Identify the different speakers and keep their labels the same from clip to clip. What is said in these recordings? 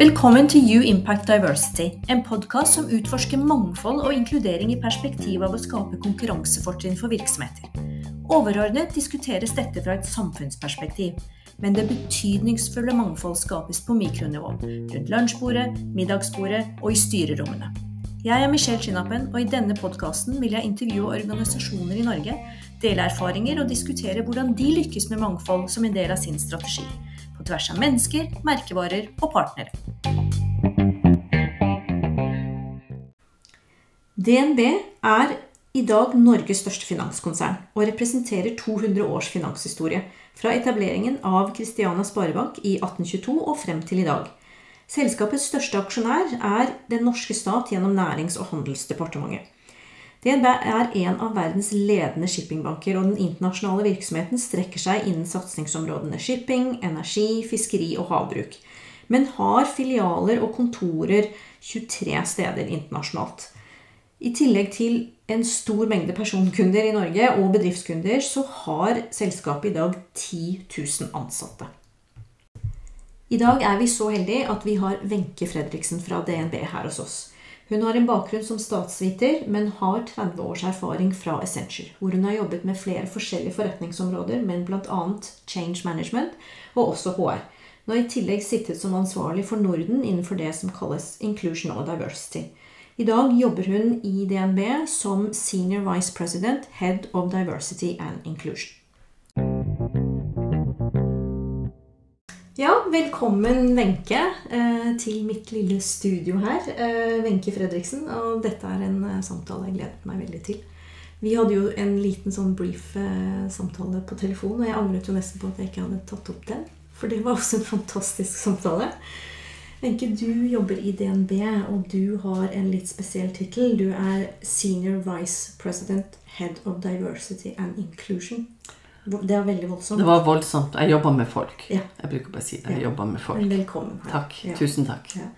Speaker 1: Velkommen til You Impact Diversity, en podkast som utforsker mangfold og inkludering i perspektiv av å skape konkurransefortrinn for virksomheter. Overordnet diskuteres dette fra et samfunnsperspektiv, men det betydningsfulle mangfold skapes på mikronivå, rundt lunsjbordet, middagsbordet og i styrerommene. Jeg er Michelle Chinapen, og i denne podkasten vil jeg intervjue organisasjoner i Norge, dele erfaringer og diskutere hvordan de lykkes med mangfold som en del av sin strategi på tvers av mennesker, merkevarer og partnere. DNB er i dag Norges største finanskonsern og representerer 200 års finanshistorie, fra etableringen av Christiania Sparebank i 1822 og frem til i dag. Selskapets største aksjonær er den norske stat gjennom Nærings- og handelsdepartementet. DNB er en av verdens ledende shippingbanker, og den internasjonale virksomheten strekker seg innen satsingsområdene shipping, energi, fiskeri og havbruk, men har filialer og kontorer 23 steder internasjonalt. I tillegg til en stor mengde personkunder i Norge og bedriftskunder, så har selskapet i dag 10 000 ansatte. I dag er vi så heldige at vi har Wenche Fredriksen fra DNB her hos oss. Hun har en bakgrunn som statsviter, men har 30 års erfaring fra Accenture, hvor hun har jobbet med flere forskjellige forretningsområder, men bl.a. change management og også HR. Hun har i tillegg sittet som ansvarlig for Norden innenfor det som kalles inclusion og diversity. I dag jobber hun i DNB som senior vice president, head of diversity and inclusion. Ja, velkommen, Wenche, eh, til mitt lille studio her. Eh, Wenche Fredriksen. Og dette er en eh, samtale jeg gledet meg veldig til. Vi hadde jo en liten sånn brief samtale på telefon, og jeg angret jo nesten på at jeg ikke hadde tatt opp den. For det var også en fantastisk samtale. Wenche, du jobber i DNB, og du har en litt spesiell tittel. Du er Senior Vice President, Head of Diversity and Inclusion. Det var veldig voldsomt.
Speaker 2: Det var voldsomt. Jeg jobba med folk.
Speaker 1: Ja.
Speaker 2: Jeg bruker bare å si det. Jeg jobba med folk.
Speaker 1: Velkommen her.
Speaker 2: Takk. Ja. Tusen takk. Ja.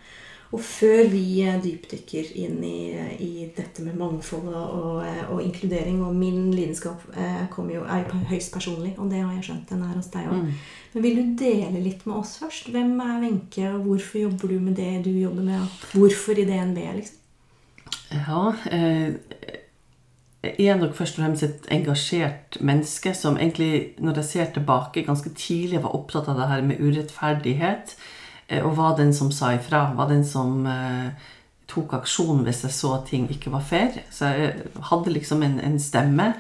Speaker 1: Og før vi eh, dypdykker inn i, i dette med mangfold og, og, inkludering Og min lidenskap eh, jo, er jo høyst personlig, og det har jeg skjønt den er hos deg òg. Mm. Men vil du dele litt med oss først? Hvem er Wenche, og hvorfor jobber du med det du jobber med? Hvorfor i DNB, liksom?
Speaker 2: Ja, eh, er nok først og fremst et engasjert menneske som egentlig, når jeg ser tilbake, ganske tidlig var opptatt av det her med urettferdighet. Eh, og var den som sa ifra. Var den som eh, tok aksjon hvis jeg så at ting ikke var fair. Så jeg hadde liksom en, en stemme.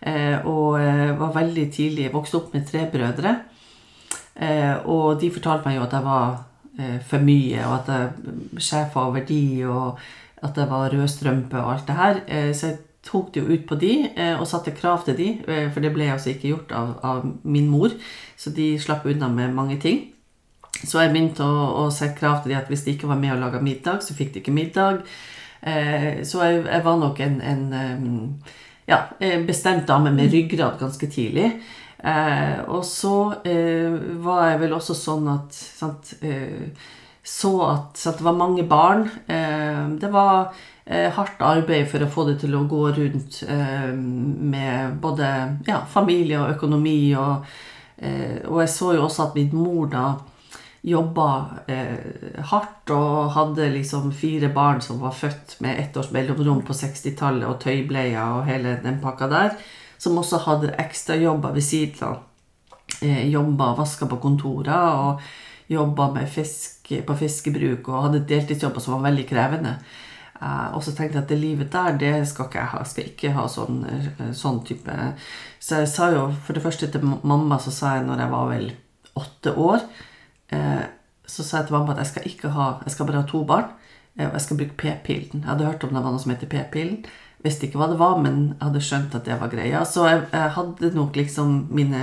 Speaker 2: Eh, og eh, var veldig tidlig Jeg vokste opp med tre brødre. Eh, og de fortalte meg jo at jeg var eh, for mye, og at jeg sjefa over de, og at jeg var rødstrømpe og alt det her. så jeg tok det jo ut på de eh, og satte krav til de, eh, for det ble altså ikke gjort av, av min mor. Så de slapp unna med mange ting. Så jeg begynte å, å sette krav til de at hvis de ikke var med og laga middag, så fikk de ikke middag. Eh, så jeg, jeg, var nok en, en ja, bestemt dame med ryggrad ganske tidlig. Og så var jeg vel også sånn at sant, Så at, så at, det var mange barn. det var hardt arbeid for å få det til å gå rundt eh, med både ja, familie og økonomi. Og, eh, og, jeg så jo også at min mor da jobba eh, hardt og hadde liksom fire barn som var født med ett års mellomrom på 60-tallet, og tøybleier og hele den pakka der. Som også hadde ekstrajobber ved siden av. Eh, jobba og vaska på kontorer og jobba fisk på fiskebruk og hadde deltidsjobber som var veldig krevende. Og så tenkte jeg at det livet der, det skal ikke jeg ha. Jeg skal ikke ha sånn, uh, sånn type Så jeg sa jo for det første til mamma, så sa jeg når jeg var vel åtte år uh, Så sa jeg til mamma at jeg skal ikke ha Jeg skal bare ha to barn, og jeg skal bruke p-pillen. Jeg hadde hørt om det var noe som heter p-pillen. Visste ikke hva det var, men jeg hadde skjønt at det var greia. Så jeg, jeg hadde nok liksom mine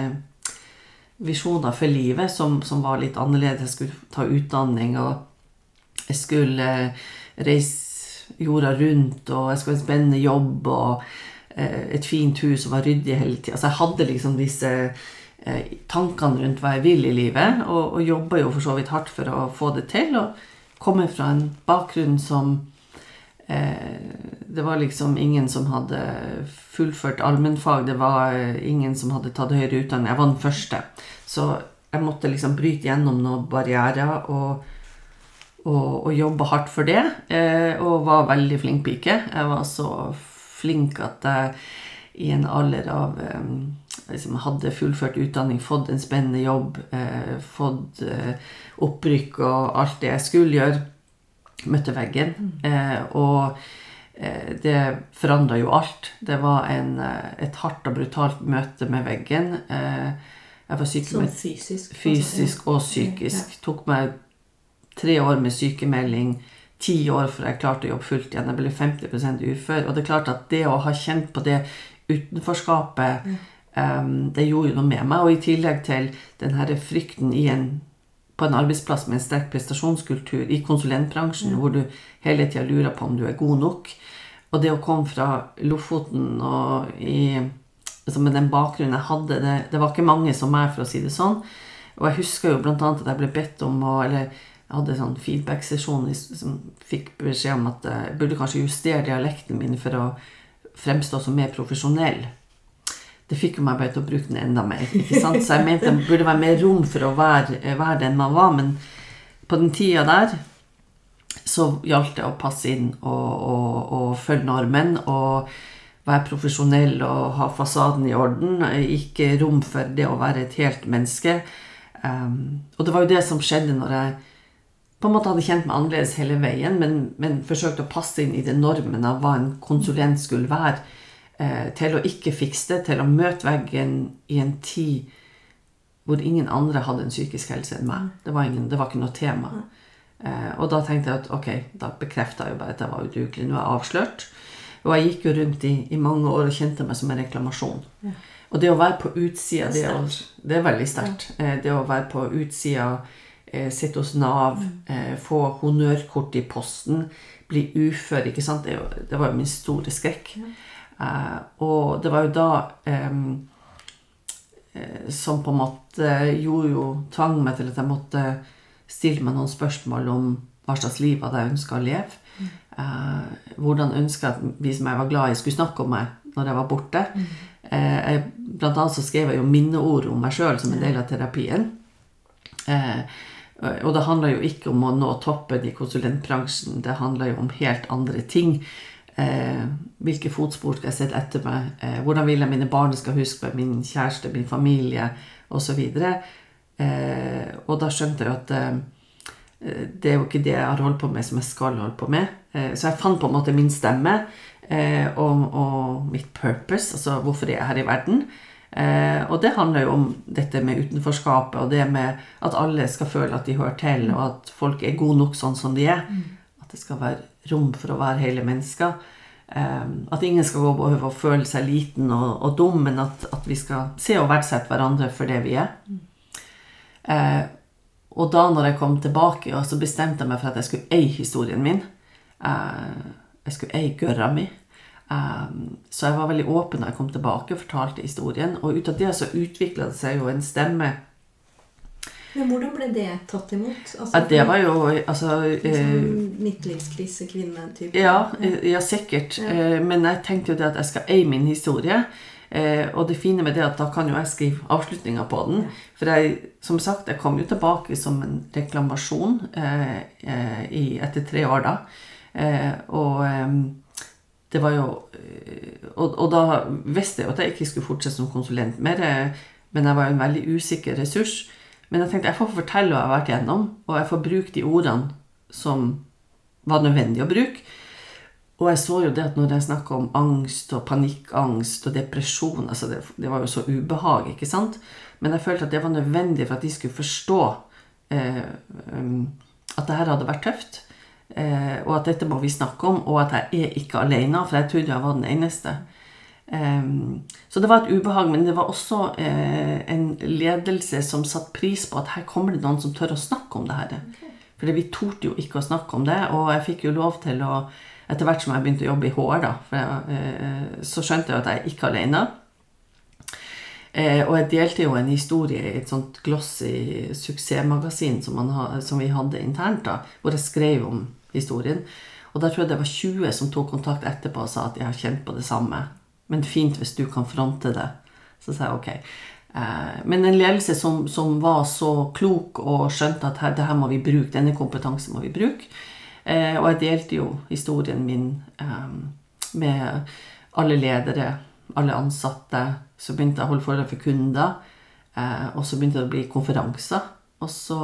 Speaker 2: visjoner for livet som, som, var litt annerledes. Jeg skulle ta utdanning, og jeg skulle reise jorda rundt, og jeg skulle ha en spennende jobb og eh, et fint hus og var ryddig hele tida. Så jeg hadde liksom disse eh, tankene rundt hva jeg vil i livet, og, og jobba jo for så vidt hardt for å få det til. Og komme fra en bakgrunn som eh, Det var liksom ingen som hadde fullført allmennfag. Det var ingen som hadde tatt høyere utdanning. Jeg var den første. Så jeg måtte liksom bryte gjennom noen barrierer og, og, og jobbe hardt for det. Eh, og var veldig flink pike. Jeg var så flink at jeg i en alder av eh, liksom hadde fullført utdanning, fått en spennende jobb, eh, fått opprykk og alt det jeg skulle gjøre, møtte veggen. Eh, og eh, det forandra jo alt. Det var en, et hardt og brutalt møte med veggen. Eh, jeg var
Speaker 1: Sånn
Speaker 2: med,
Speaker 1: fysisk?
Speaker 2: fysisk og psykisk. Tok meg tre år med sykemelding, ti år før jeg klarte å jobbe fullt igjen. Jeg ble 50% ufør. Og det er klart at det å ha kjent på det utenforskapet, um, det gjorde jo noe med meg. Og i tillegg til den her frykten en, på en arbeidsplass med en sterk prestasjonskultur, i konsulentbransjen, hvor du hele tida lurer på om du er god nok. Og det å komme fra Lofoten og i altså med den bakgrunnen jeg hadde det, det var ikke mange som meg, for å si det sånn. Og jeg husker jo annet at jeg ble bedt om å Eller jeg hadde sånn feedback-sesjon som fikk beskjed om at jeg burde kanskje justere dialekten min for å fremstå som mer profesjonell. Det fikk jo meg bare til å bruke den enda mer. ikke sant? Så jeg mente det burde være mer rom for å være, være den man var. Men på den tida der så gjaldt det å passe inn og, og, og følge normen. og være profesjonell og ha fasaden i orden. Ikke rom for det å være et helt menneske. Um, og det var jo det som skjedde når jeg på en måte hadde kjent meg annerledes hele veien, men, men forsøkte å passe inn i den normen av hva en konsulent skulle være. Eh, til å ikke fikse det, til å møte veggen i en tid hvor ingen andre hadde en psykisk helse enn meg. Det var, ingen, det var ikke noe tema. Eh, og da tenkte jeg at ok, da bekrefta jeg jo bare at jeg var udugelig. Nå er jeg avslørt. Og jeg gikk jo rundt i, i mange år og kjente meg som en reklamasjon. Og det å være på utsida, det,
Speaker 1: Det er
Speaker 2: veldig sterkt. Eh, Det å være på utsida, sitte hos Nav, eh, få honnørkort i posten, bli ufør, ikke sant. Det, det var jo min store skrekk. Eh, og det var jo da eh, som på en måte gjorde jo tvang meg til at jeg måtte stille meg noen spørsmål om hva slags liv hadde jeg ønska å leve. Eh, hvordan ønska jeg at vi som jeg var glad i, skulle snakke om meg når jeg var borte. Eh, jeg, blant annet så skrev jeg jo minneord om meg sjøl som en del av terapien. Eh, og det handler jo ikke om å nå toppen i konsulentbransjen, det handler jo om helt andre ting. Eh, hvilke fotspor skal jeg sette etter meg? Eh, hvordan vil jeg mine barn skal huske meg? Min kjæreste, min familie osv. Eh, og da skjønte jeg jo at eh, det er jo ikke det jeg har holdt på med, som jeg skal holde på med. Eh, så jeg fant på en måte min stemme eh, og, og mitt purpose, altså hvorfor er jeg her i verden. Eh, og det handler jo om dette med utenforskapet og det med at alle skal føle at de hører til, og at folk er gode nok sånn som de er. At det skal være rom for å være hele mennesker. Eh, at ingen skal gå og behøve å føle seg liten og, og dum, men at, at vi skal se og verdsette hverandre for det vi er. Eh, og da når jeg kom tilbake, så bestemte jeg meg for at jeg skulle eie historien min. Eh, jeg skulle eie gørra mi. Eh, så jeg var veldig åpen da jeg kom tilbake og fortalte historien. Og ut av det så utvikla det seg jo en stemme.
Speaker 1: Men hvordan ble det tatt imot? Altså,
Speaker 2: Ja, det var jo altså eh,
Speaker 1: sånn midtlivskrise, kvinne-type?
Speaker 2: Ja, eh, ja sikkert. Ja. Men jeg tenkte jo det at jeg skal eie min historie. Eh, Og det fine med det at da kan jo jeg skrive avslutninga på den. For jeg, som sagt, jeg kom jo tilbake som en reklamasjon eh, eh, i, etter tre år da. Eh, og eh, det var jo eh, og, og da visste jeg at jeg ikke skulle fortsette som konsulent mer, men jeg var jo en veldig usikker ressurs. Men jeg tenkte jeg får fortelle hva jeg har vært gjennom, og jeg får bruke de ordene som var nødvendig å bruke. Og jeg så jo det at når jeg snakka om angst og panikkangst og depresjon altså det, det var jo så ubehag, ikke sant? Men jeg følte at det var nødvendig for at de skulle forstå eh, um, at det her hadde vært tøft. Eh, og at dette må vi snakke om, og at jeg er ikke alene, for jeg trodde jeg var den eneste. Eh, så det var et ubehag, men det var også eh, en ledelse som satte pris på at her kommer det noen som tør å snakke om det her. Fordi vi torde jo ikke å snakke om det, og jeg fikk jo lov til å Etter hvert som jeg begynte å jobbe i HR, da, for jeg, eh, så skjønte jeg at jeg er ikke alene. Eh, og jeg delte jo en historie i et sånt glossy suksessmagasin som, ha, som vi hadde internt, da, hvor jeg skrev om historien. Og da tror jeg det var 20 som tok kontakt etterpå og sa at jeg har kjent på det samme. Men fint hvis du kan fronte det. Så sa jeg ok. Eh, men en ledelse som, som, var så klok og skjønte at her, det her må vi bruke, denne kompetansen må vi bruke. Eh, og jeg delte jo historien min eh, med alle ledere, alle ansatte. Så begynte jeg å holde foredrag for kunder. Eh, og så begynte det å bli konferanser. Og så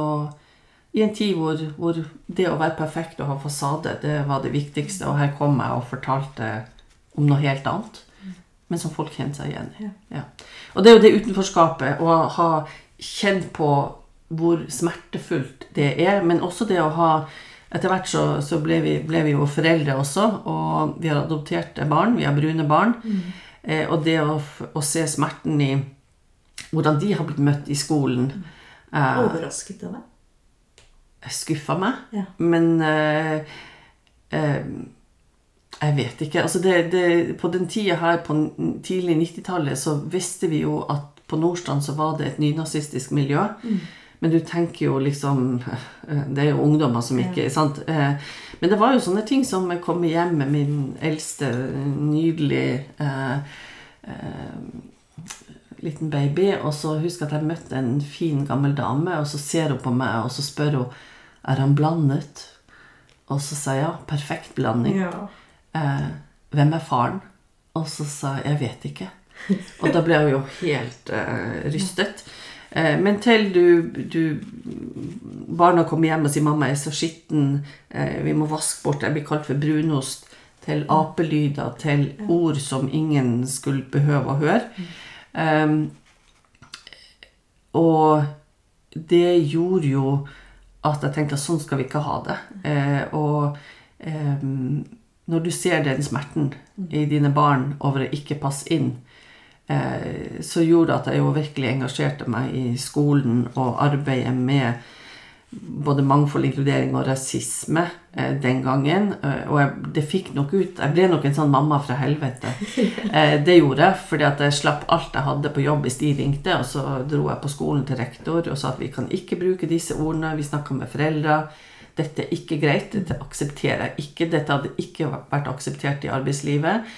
Speaker 2: i en tid hvor, hvor, det å være perfekt og ha fasade, det var det viktigste. Og her kom jeg og fortalte om noe helt annet men som folk kjenner seg igjen i. Ja. Og det er jo det utenforskapet, å ha kjent på hvor smertefullt det er, men også det å ha Etter hvert så, så ble, vi, ble, vi, jo foreldre også, og vi har adopterte barn. Vi har brune barn. Mm. Eh, og det å, å, se smerten i hvordan de har blitt møtt i skolen
Speaker 1: eh, Overrasket av deg?
Speaker 2: Skuffa meg. Ja. Men eh, eh jeg vet ikke. Altså det, det, på den tida her på tidlig 90-tallet så visste vi jo at på Nordstrand så var det et nynazistisk miljø. Mm. Men du tenker jo liksom eh, Det er jo ungdommer som ikke ja. sant? Eh, men det var jo sånne ting som jeg kom hjem med min eldste, nydelig eh, eh, liten baby, og så husker jeg at jeg møtte en fin, gammel dame, og så ser hun på meg, og så spør hun er han blandet. Og så sa jeg ja, perfekt blanding. Ja eh, 'Hvem er faren?' Og så sa jeg 'Jeg vet ikke'. Og da ble hun jo helt eh, rystet. Eh, men til du, du, barna kommer hjem og sier 'mamma er så skitten', eh, 'vi må vaske bort', jeg blir kalt for brunost, til apelyder, til ord som ingen skulle behøve å høre. Um, og det gjorde jo at jeg tenkte at sånn skal vi ikke ha det. Eh, og eh, når du ser den smerten i dine barn over å ikke passe inn, eh, så gjorde at jeg jo virkelig engasjerte meg i skolen og arbeidet med både mangfold, inkludering og rasisme eh, den gangen. Eh, og jeg, det fikk nok ut Jeg ble nok en sånn mamma fra helvete. det gjorde jeg, fordi at jeg slapp alt jeg hadde på jobb hvis de ringte. Og så dro jeg på skolen til rektor og sa at vi kan ikke bruke disse ordene. Vi snakka med foreldre dette er ikke greit, dette aksepterer jeg ikke. Dette hadde ikke vært akseptert i arbeidslivet.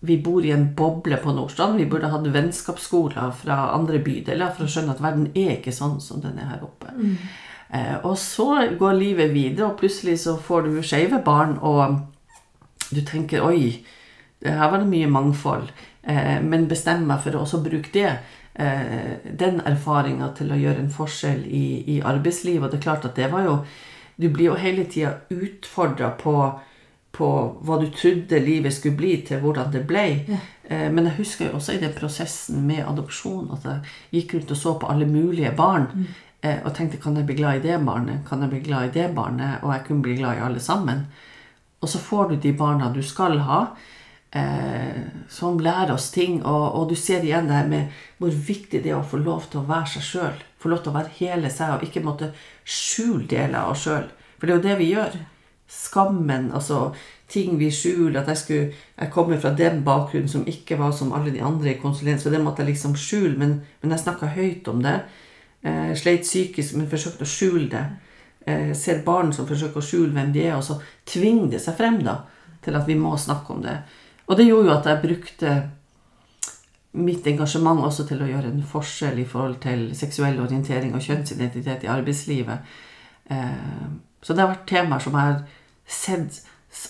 Speaker 2: Vi bor i en boble på Nordstrand. Vi burde hatt vennskapsskoler fra andre bydeler for å skjønne at verden er ikke sånn som den er her oppe. Mm. Eh, og så går livet videre, og plutselig så får du skeive barn, og du tenker Oi, her var det mye mangfold. Eh, men bestem meg for å også bruke det eh, den erfaringa til å gjøre en forskjell i, i arbeidslivet. Og det er klart at det var jo du blir jo hele tida utfordra på, på, hva du trodde livet skulle bli, til hvordan det ble. Ja. Eh, men jeg husker jo også i den prosessen med adopsjon at jeg gikk rundt og så på alle mulige barn. Mm. Eh, og tenkte kan jeg bli glad i det barnet, kan jeg bli glad i det barnet? Og jeg kunne bli glad i alle sammen. Og så får du de barna du skal ha. Eh, som lærer oss ting. Og, og, du ser igjen det her med hvor viktig det er å få lov til å være seg sjøl. Få lov til å være hele seg, og ikke måtte skjule deler av oss sjøl. For det er jo det vi gjør. Skammen, altså ting vi skjuler. At jeg skulle Jeg kommer fra den bakgrunnen som ikke var som alle de andre i konsulent, så det måtte jeg liksom skjule. Men, men jeg snakka høyt om det. Eh, sleit psykisk, men forsøkte å skjule det. Eh, ser barn som forsøker å skjule hvem de er, og så tvinger det seg frem da, til at vi må snakke om det. Og det gjorde jo at jeg brukte mitt engasjement også til å gjøre en forskjell i forhold til seksuell orientering og kjønnsidentitet i arbeidslivet. Eh, så det har vært temaer som jeg har sett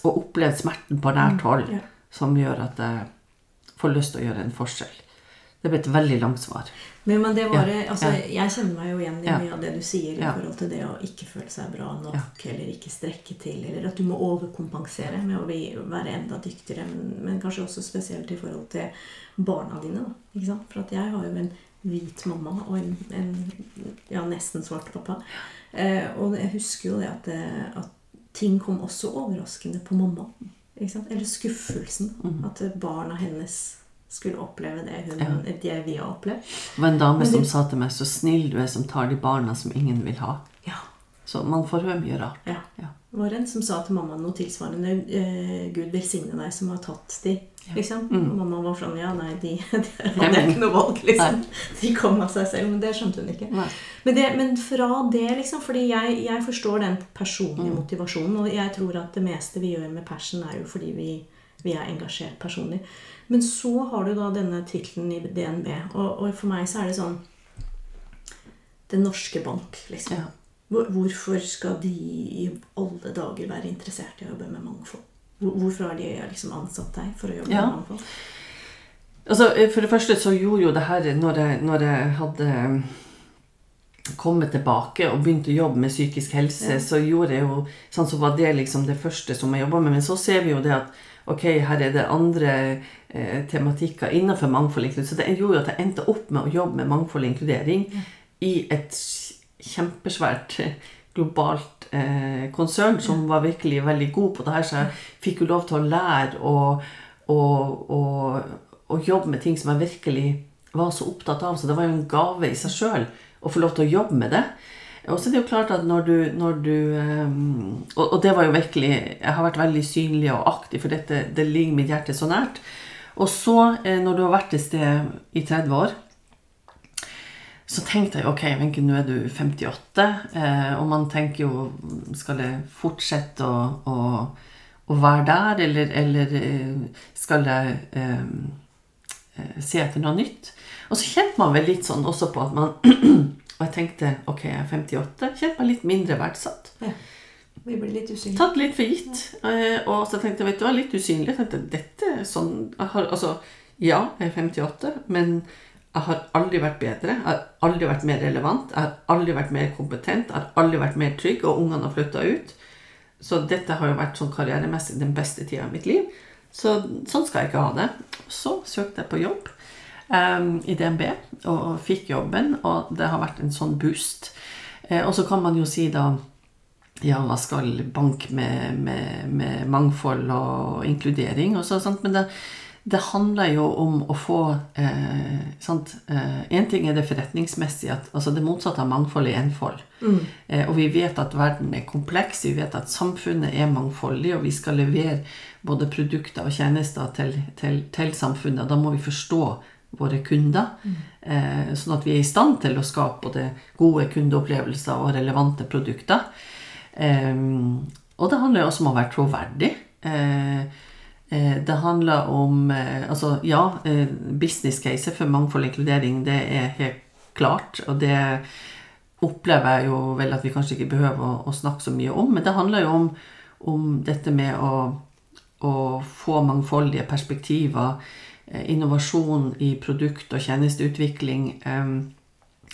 Speaker 2: og opplevd smerten på nært mm, som gjør at jeg får lyst til å gjøre en forskjell. Det ble et veldig langt svar.
Speaker 1: Men, men det var, ja. altså, Jeg kjenner meg jo igjen i mye av det du sier i forhold til det å ikke føle seg bra nok, eller ikke strekke til, eller at du må overkompensere med å være enda dyktigere. Men, men, kanskje også spesielt i forhold til barna dine. Da? For at jeg har jo en hvit mamma og en, en ja, nesten svart pappa. Eh, og jeg husker jo det at, eh, at, ting kom også overraskende på mamma. Eller skuffelsen. Mm. At barna hennes skulle oppleve det, hun, ja. det vi har opplevd.
Speaker 2: Det var en dame det, som sa til meg 'så snill du er som tar de barna som ingen vil ha'.
Speaker 1: Ja.
Speaker 2: Så man får høre mye rart.
Speaker 1: Ja. ja. Det var en som sa til mamma noe tilsvarende 'Gud velsigne deg som har tatt de'. Liksom. Mm. Mamma var sånn Ja, nei, de, de hadde ikke noe valg, liksom. De kom av seg selv. Men det skjønte hun ikke. Men, det, men, fra det, liksom Fordi jeg, jeg forstår den personlige mm. motivasjonen. Og jeg tror at det meste vi gjør med passion, er jo fordi vi vi er engasjert personlig. Men så har du da denne tittelen i DNB, og, og for meg så er det sånn Den norske bank, liksom.
Speaker 2: Ja.
Speaker 1: Hvorfor skal de i alle dager være interessert i å jobbe med mangfold? Hvor, hvorfor har de liksom ansatt deg for å jobbe
Speaker 2: Ja.
Speaker 1: med mangfold?
Speaker 2: Altså, eh, For det første så gjorde jo det her når jeg, når jeg hadde mm, kommet tilbake og begynte å jobbe med psykisk helse,
Speaker 1: Ja.
Speaker 2: så gjorde jeg jo sånn så var det liksom det første som jeg jobba med. Men så ser vi jo det at ok, her er det andre eh, tematikker innenfor mangfold inkludering. Så det gjorde jo at jeg endte opp med å jobbe med mangfold og inkludering i et kjempesvært eh, globalt eh, konsern som var virkelig veldig god på det her. Så jeg fikk jo lov til å lære og, og, og, og jobbe med ting som jeg virkelig var så opptatt av. Så det var jo en gave i seg sjøl å få lov til å jobbe med det. Og så er det jo klart at når du, når du eh, og, det var jo virkelig Jeg har vært veldig synlig og aktiv, for dette det ligger mitt hjerte så nært. Og så, eh, når du har vært et sted i 30 år så tenkte jeg ok, Wenche, nå er du 58, eh, og man tenker jo Skal jeg fortsette å, å, å være der, eller, eller eh, skal jeg eh, eh, se etter noe nytt? Og så kjente man vel litt sånn også på at man Og jeg tenkte ok, jeg er 58, kjente meg litt mindre verdsatt.
Speaker 1: Vi ble litt usynlige.
Speaker 2: Tatt litt for gitt. Eh, og så tenkte jeg, vet du hva, litt usynlig. Jeg tenkte, dette sånn Altså, ja, jeg er 58, men jeg har aldri vært bedre. Jeg har aldri vært mer relevant. Jeg har aldri vært mer kompetent. Jeg har aldri vært mer trygg, og ungene har flytta ut. Så dette har jo vært sånn karrieremessig den beste tida i mitt liv. Så sånn skal jeg ikke ha det. Så søkte jeg på jobb um, i DNB og, fikk jobben, og det har vært en sånn boost. Eh, og så kan man jo si da ja, hva skal bank med, med, med mangfold og inkludering og så, sant? Men det, det handler jo om å få eh, sant? Eh, En ting er det forretningsmessige, at altså det motsatte av mangfold er enfold. Eh, og vi vet at verden er kompleks, vi vet at samfunnet er mangfoldig, og vi skal levere både produkter og tjenester til, til, til samfunnet. Da må vi forstå våre kunder, eh, sånn at vi er i stand til å skape både gode kundeopplevelser og relevante produkter. Ehm, og det handler jo også om å være troverdig. Eh, eh, det handler om eh, Altså, ja, eh, business case for mangfold og inkludering, det er helt klart. Og det opplever jeg jo vel at vi kanskje ikke behøver å, snakke så mye om. Men det handler jo om, om dette med å, å få mangfoldige perspektiver, eh, innovasjon i produkt- og tjenesteutvikling. eh,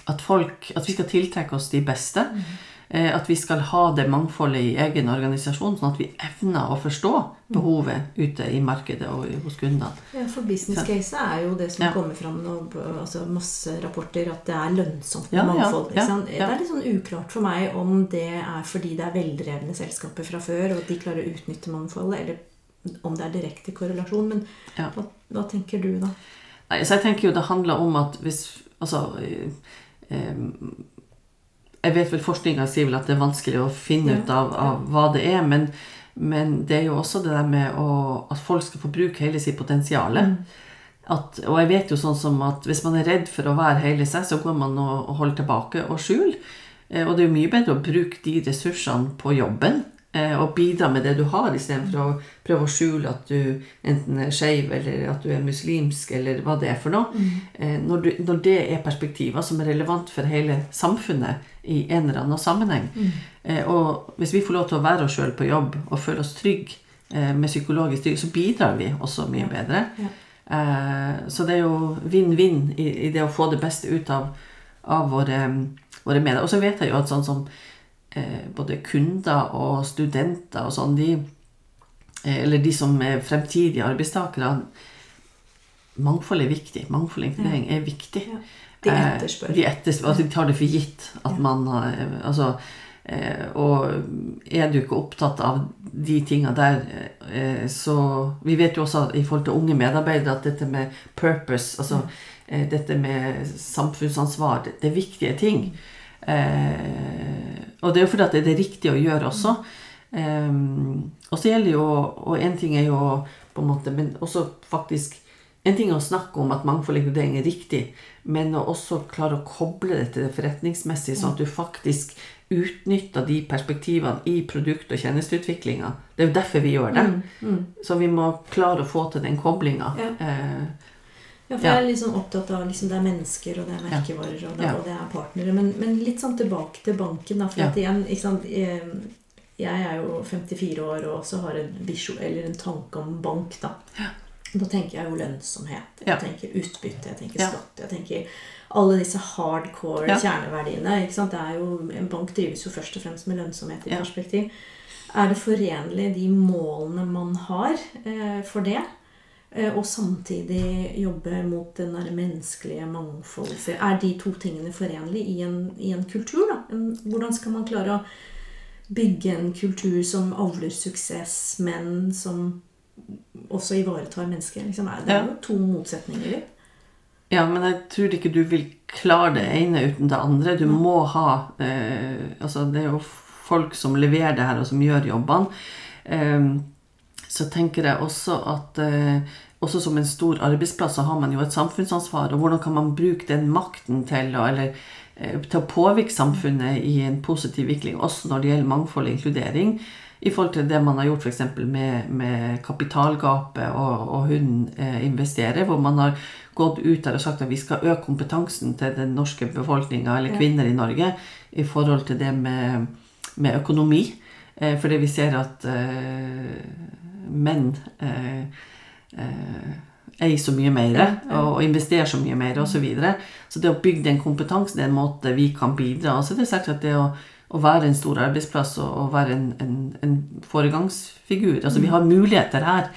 Speaker 2: at, folk, at vi skal tiltrekke oss de beste. Eh, At vi skal ha det mangfoldet i egen organisasjon, sånn at vi evner å forstå behovet ute i markedet og hos kundene.
Speaker 1: Ja, for business case er jo det som
Speaker 2: Ja.
Speaker 1: kommer fram nå, altså masse rapporter, at det er lønnsomt med
Speaker 2: Ja,
Speaker 1: mangfold.
Speaker 2: ja.
Speaker 1: Det er litt sånn uklart for meg om det er fordi det er veldrevne selskaper fra før, og at de klarer å utnytte mangfoldet, eller om det er direkte korrelasjon. Men hva, hva tenker du da?
Speaker 2: Nei, så jeg tenker jo det handler om at hvis Altså eh, eh, Jeg vet vel forskninga sier vel at det er vanskelig å finne ut av, av hva det er, men, men det er jo også det der med å, at folk skal få bruke hele sitt potensial. At, og jeg vet jo sånn som at hvis man er redd for å være hele seg, så går man og, og holder tilbake og skjuler. Eh, Og det er jo mye bedre å bruke de ressursene på jobben og bidra med det du har, istedenfor å prøve å skjule at du enten er skeiv, eller at du er muslimsk, eller hva det er for noe. Eh, Når, du, når det er perspektiver som er relevant for hele samfunnet i en eller annen sammenheng. Eh, Og hvis vi får lov til å være oss sjøl på jobb og føle oss trygge eh, med psykologisk styrke, så bidrar vi også mye bedre.
Speaker 1: Ja.
Speaker 2: Eh, Så det er jo vinn-vinn i, i det å få det beste ut av, av våre, våre medier. Og så vet jeg jo at sånn som eh, både kunder og studenter og sånn, de eh, Eller de som er fremtidige arbeidstakere Mangfold er viktig. Mangfold og inkludering er viktig.
Speaker 1: Ja. De
Speaker 2: Eh,
Speaker 1: etterspør.
Speaker 2: De etterspør, altså de tar det for gitt at man altså, eh, Og er du ikke opptatt av de tinga der, eh, så Vi vet jo også i forhold til unge medarbeidere at dette med purpose, altså eh, dette med samfunnsansvar, det, det er viktige ting. Eh, og det er jo fordi at det er det riktige å gjøre også. Eh, og så gjelder jo Og én ting er jo på en måte Men også faktisk en ting er å snakke om at mangfold og inkludering er riktig, men å også klare å koble det til det forretningsmessige, sånn at du faktisk utnytter de perspektivene i produkt- og tjenesteutviklinga. Det er jo derfor vi gjør det. Så vi må klare å få til den koblinga.
Speaker 1: Ja.
Speaker 2: Eh,
Speaker 1: Ja, for
Speaker 2: Ja.
Speaker 1: jeg er sånn opptatt av liksom, det er mennesker, og det er merkevarer, og det,
Speaker 2: Ja.
Speaker 1: og det er partnere. Men, men litt sånn tilbake til banken, da. For
Speaker 2: Ja.
Speaker 1: at igjen, ikke sant Jeg er jo 54 år og også har en visjon, eller en tanke om bank, da. Da tenker jeg jo lønnsomhet. Jeg
Speaker 2: Ja.
Speaker 1: tenker utbytte, jeg tenker
Speaker 2: Ja.
Speaker 1: skatt. Jeg tenker alle disse hardcore
Speaker 2: Ja.
Speaker 1: kjerneverdiene. Er jo, en bank drives jo først og fremst med lønnsomhet i
Speaker 2: Ja.
Speaker 1: perspektiv. Er det forenlig, de målene man har eh, for det? Eh, Og samtidig jobbe mot den der menneskelige mangfoldet. Er de to tingene forenlige i en, i en kultur? da? En, hvordan skal man klare å bygge en kultur som avler suksess, men som også ivaretar mennesker? Liksom, er det er jo to motsetninger.
Speaker 2: Ja, men jeg tror ikke du vil klare det ene uten det andre. Du må ha eh, Altså, det er jo folk som leverer det her, og som gjør jobbene. Eh, så tenker jeg også at eh, også som en stor arbeidsplass så har man jo et samfunnsansvar. Og hvordan kan man bruke den makten til å, eller, eh, til å påvirke samfunnet i en positiv vikling, også når det gjelder mangfold og inkludering? I forhold til det man har gjort f.eks. Med, med kapitalgapet og, og hun eh, investerer, hvor man har gått ut der og sagt at vi skal øke kompetansen til den norske befolkninga, eller kvinner i Norge, i forhold til det med, med økonomi. Eh, fordi vi ser at eh, menn eh, eh, eier så mye mer og, investerer så mye mer osv. Så, videre. så det å bygge den kompetansen er en måte vi kan bidra. Og så er sagt at det å, å være en stor arbeidsplass og, og være en, en, en foregangsfigur Altså vi har muligheter her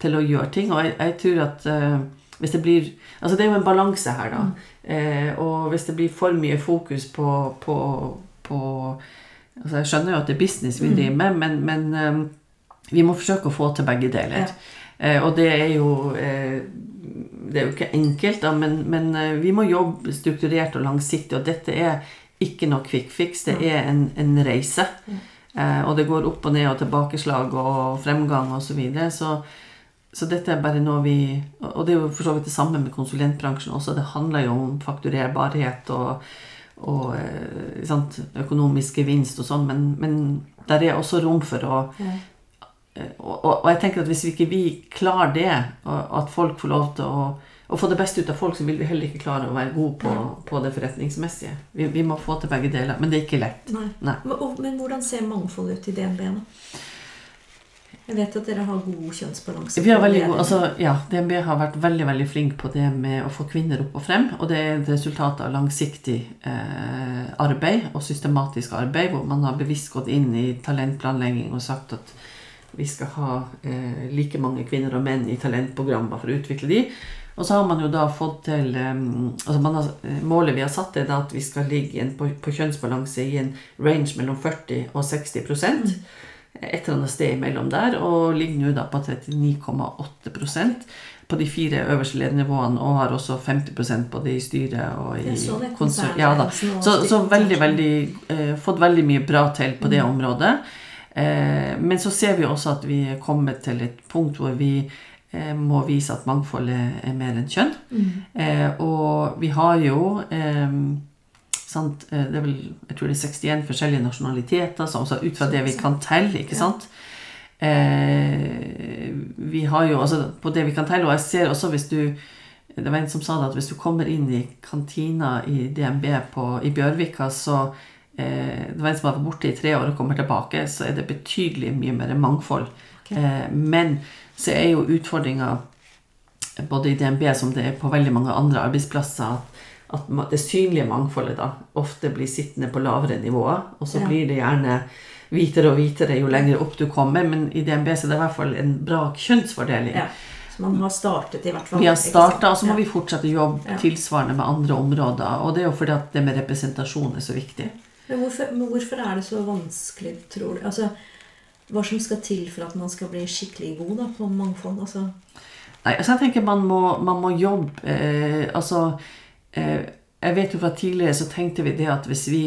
Speaker 2: til å gjøre ting. Og jeg, jeg tror at uh, hvis det blir Altså det er jo en balanse her, da. Eh, og hvis det blir for mye fokus på, på, på altså Jeg skjønner jo at det er business vi driver med, men, men eh, vi må forsøke å få til begge deler.
Speaker 1: Ja.
Speaker 2: Eh, og det er jo eh, Det er jo ikke enkelt, da, men, men eh, vi må jobbe strukturert og langsiktig. Og dette er ikke noe quick fix. Det er en, en reise. Eh, og det går opp og ned og tilbakeslag og fremgang osv. Så, videre. så så dette er bare noe vi Og det er jo for så vidt det samme med konsulentbransjen også. Det handler jo om fakturerbarhet og, og sant, økonomisk gevinst og sånn, men, men der er også rom for å
Speaker 1: Ja.
Speaker 2: Eh, og, og, jeg tenker at hvis vi ikke vi klarer det, og at folk får lov til å, å få det beste ut av folk, så vil vi heller ikke klare å være gode på, på det forretningsmessige. Vi, vi må få til begge deler. Men det er ikke lett.
Speaker 1: Nei.
Speaker 2: Nei.
Speaker 1: Men, men hvordan ser mangfoldet ut i DNB nå? Jeg vet at dere har god kjønnsbalanse.
Speaker 2: Vi har veldig god, altså, ja, DNB har vært veldig veldig flink på det med å få kvinner opp og frem. Og det er et resultat av langsiktig eh, arbeid og systematisk arbeid, hvor man har bevisst gått inn i talentplanlegging og sagt at vi skal ha eh, like mange kvinner og menn i talentprogrammer for å utvikle de. Og så har man jo da fått til eh, altså man har, eh, Målet vi har satt, er at vi skal ligge på, på kjønnsbalanse i en range mellom 40 og 60% et eller annet sted imellom der, og ligger nå da på 39,8% på de fire øverste ledernivåene, og har også 50 både i styret og i
Speaker 1: konsert.
Speaker 2: konsern- Ja da. Så, så veldig, veldig eh, Fått veldig mye bra til på det området. Eh, men så ser vi også at vi er kommet til et punkt hvor vi eh, må vise at mangfoldet er mer enn kjønn. Eh, og vi har jo sant, det er vel, Jeg tror det er 61 forskjellige nasjonaliteter, så altså ut fra det vi kan telle, ikke sant? Eh, vi har jo altså på det vi kan telle, og jeg ser også hvis du det var en som sa det at hvis du kommer inn i kantina i DNB på, i Bjørvika, så Det var en som har vært borte i tre år og kommer tilbake, så er det betydelig mye mer mangfold.
Speaker 1: Okay.
Speaker 2: Eh, men så er jo utfordringa både i DNB som det er på veldig mange andre arbeidsplasser, at, det synlige mangfoldet da ofte blir sittende på lavere nivåer. Og så
Speaker 1: Ja.
Speaker 2: blir det gjerne hvitere og hvitere jo lenger opp du kommer, men i DNB så er det i hvert fall en bra kjønnsfordeling.
Speaker 1: Ja. Så man har startet i hvert fall.
Speaker 2: Vi har starta, og så må
Speaker 1: Ja.
Speaker 2: vi fortsette å jobbe tilsvarende med andre områder. Og det er jo fordi at det med representasjon er så viktig.
Speaker 1: Men hvorfor, men hvorfor er det så vanskelig, tror du? Altså, hva som skal til for at man skal bli skikkelig god da, på mangfold? Altså,
Speaker 2: Nei, altså jeg tenker man må, man må jobbe eh, Altså eh, Jeg vet jo fra tidligere så tenkte vi det at hvis vi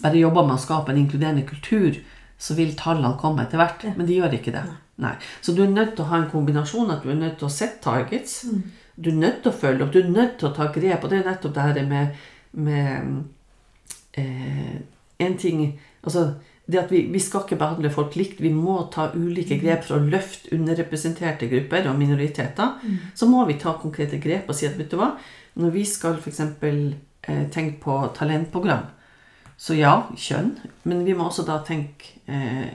Speaker 2: bare jobber med å skape en inkluderende kultur, så vil tallene komme etter hvert. Men de gjør ikke det. Nei. Så du er nødt til å ha en kombinasjon. At du er nødt til å sette targets. du er nødt til å følge opp, du er nødt til å ta grep. Og det er nettopp det her med, med eh, en ting Altså det at vi, vi skal ikke behandle folk likt. Vi må ta ulike grep for å løfte underrepresenterte grupper og minoriteter. Så må vi ta konkrete grep og si at vet du hva, når vi skal f.eks. Eh, tenke på talentprogram, så ja, kjønn, men vi må også da tenke eh,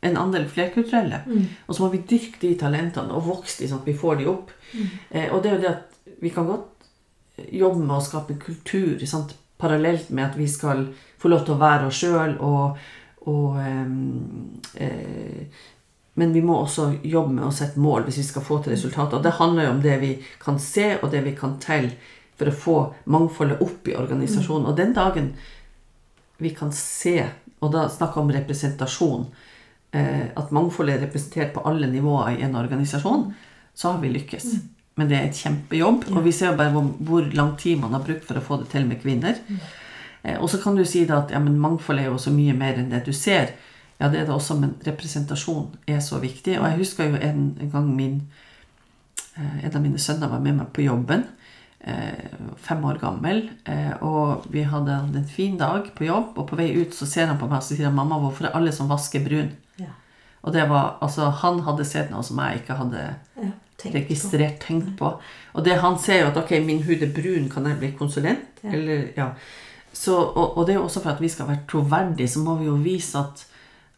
Speaker 2: en andel flerkulturelle. Og så må vi dyrke de talentene og vokse de sånn at vi får de opp. Eh, og det er jo det at vi kan godt jobbe med å skape kultur sant? Parallelt med at vi skal få lov til å være oss sjøl og, og eh, eh, men vi må også jobbe med å sette mål hvis vi skal få til resultater. Og det handler jo om det vi kan se, og det vi kan telle for å få mangfoldet opp i organisasjonen. Og den dagen vi kan se, og da snakker vi om representasjon, eh, at mangfoldet er representert på alle nivåer i en organisasjon, så har vi lykkes. Men det er et kjempejobb, og vi ser bare hvor, hvor lang tid man har brukt for å få det til med kvinner. Eh, og så kan du si at ja, men mangfold er jo så mye mer enn det du ser. Ja, det er det også, men representasjon er så viktig. Og jeg husker jo en, en gang min eh, en av mine sønner var med meg på jobben. eh, Fem år gammel. Og vi hadde en fin dag på jobb, og på vei ut så ser han på meg og sier han, 'Mamma, hvorfor er alle som vasker brun?'
Speaker 1: Ja.
Speaker 2: Og det var, altså Han hadde sett noe som jeg ikke hadde
Speaker 1: ja. Tenk på.
Speaker 2: registrert, tenkt på. Og det han ser jo at ok, min hud er brun, kan jeg bli konsulent?
Speaker 1: Ja.
Speaker 2: Eller, ja. Så, og, og det er jo også for at vi skal være troverdige, så må vi jo vise at,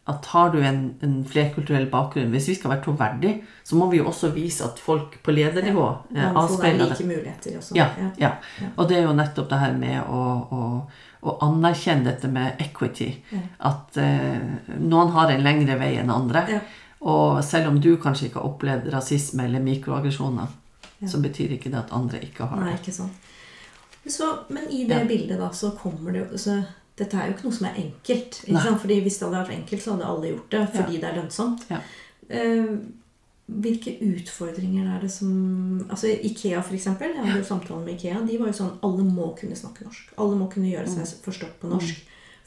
Speaker 2: at har du en, en flerkulturell bakgrunn Hvis vi skal være troverdige, så må vi jo også vise at folk på ledernivå eh,
Speaker 1: Man får
Speaker 2: avspeiler det.
Speaker 1: muligheter også.
Speaker 2: Ja, ja. Og det er jo nettopp det her med å, å, å anerkjenne dette med equity. At eh, noen har en lengre vei enn andre.
Speaker 1: Ja.
Speaker 2: Og selv om du kanskje ikke har opplevd rasisme eller mikroaggresjoner, så betyr ikke det at andre ikke har
Speaker 1: Nei,
Speaker 2: det.
Speaker 1: ikke sant. Så, men i det
Speaker 2: Ja.
Speaker 1: bildet da, så kommer det jo så Dette er jo ikke noe som er enkelt. Ikke sant? Fordi Hvis det hadde vært enkelt, så hadde alle gjort det fordi det er lønnsomt.
Speaker 2: Ja.
Speaker 1: Eh, hvilke utfordringer er det som Altså Ikea, for eksempel. Jeg hadde jo samtale med Ikea. De var jo sånn Alle må kunne snakke norsk. Alle må kunne gjøre
Speaker 2: Mm.
Speaker 1: seg forstått på norsk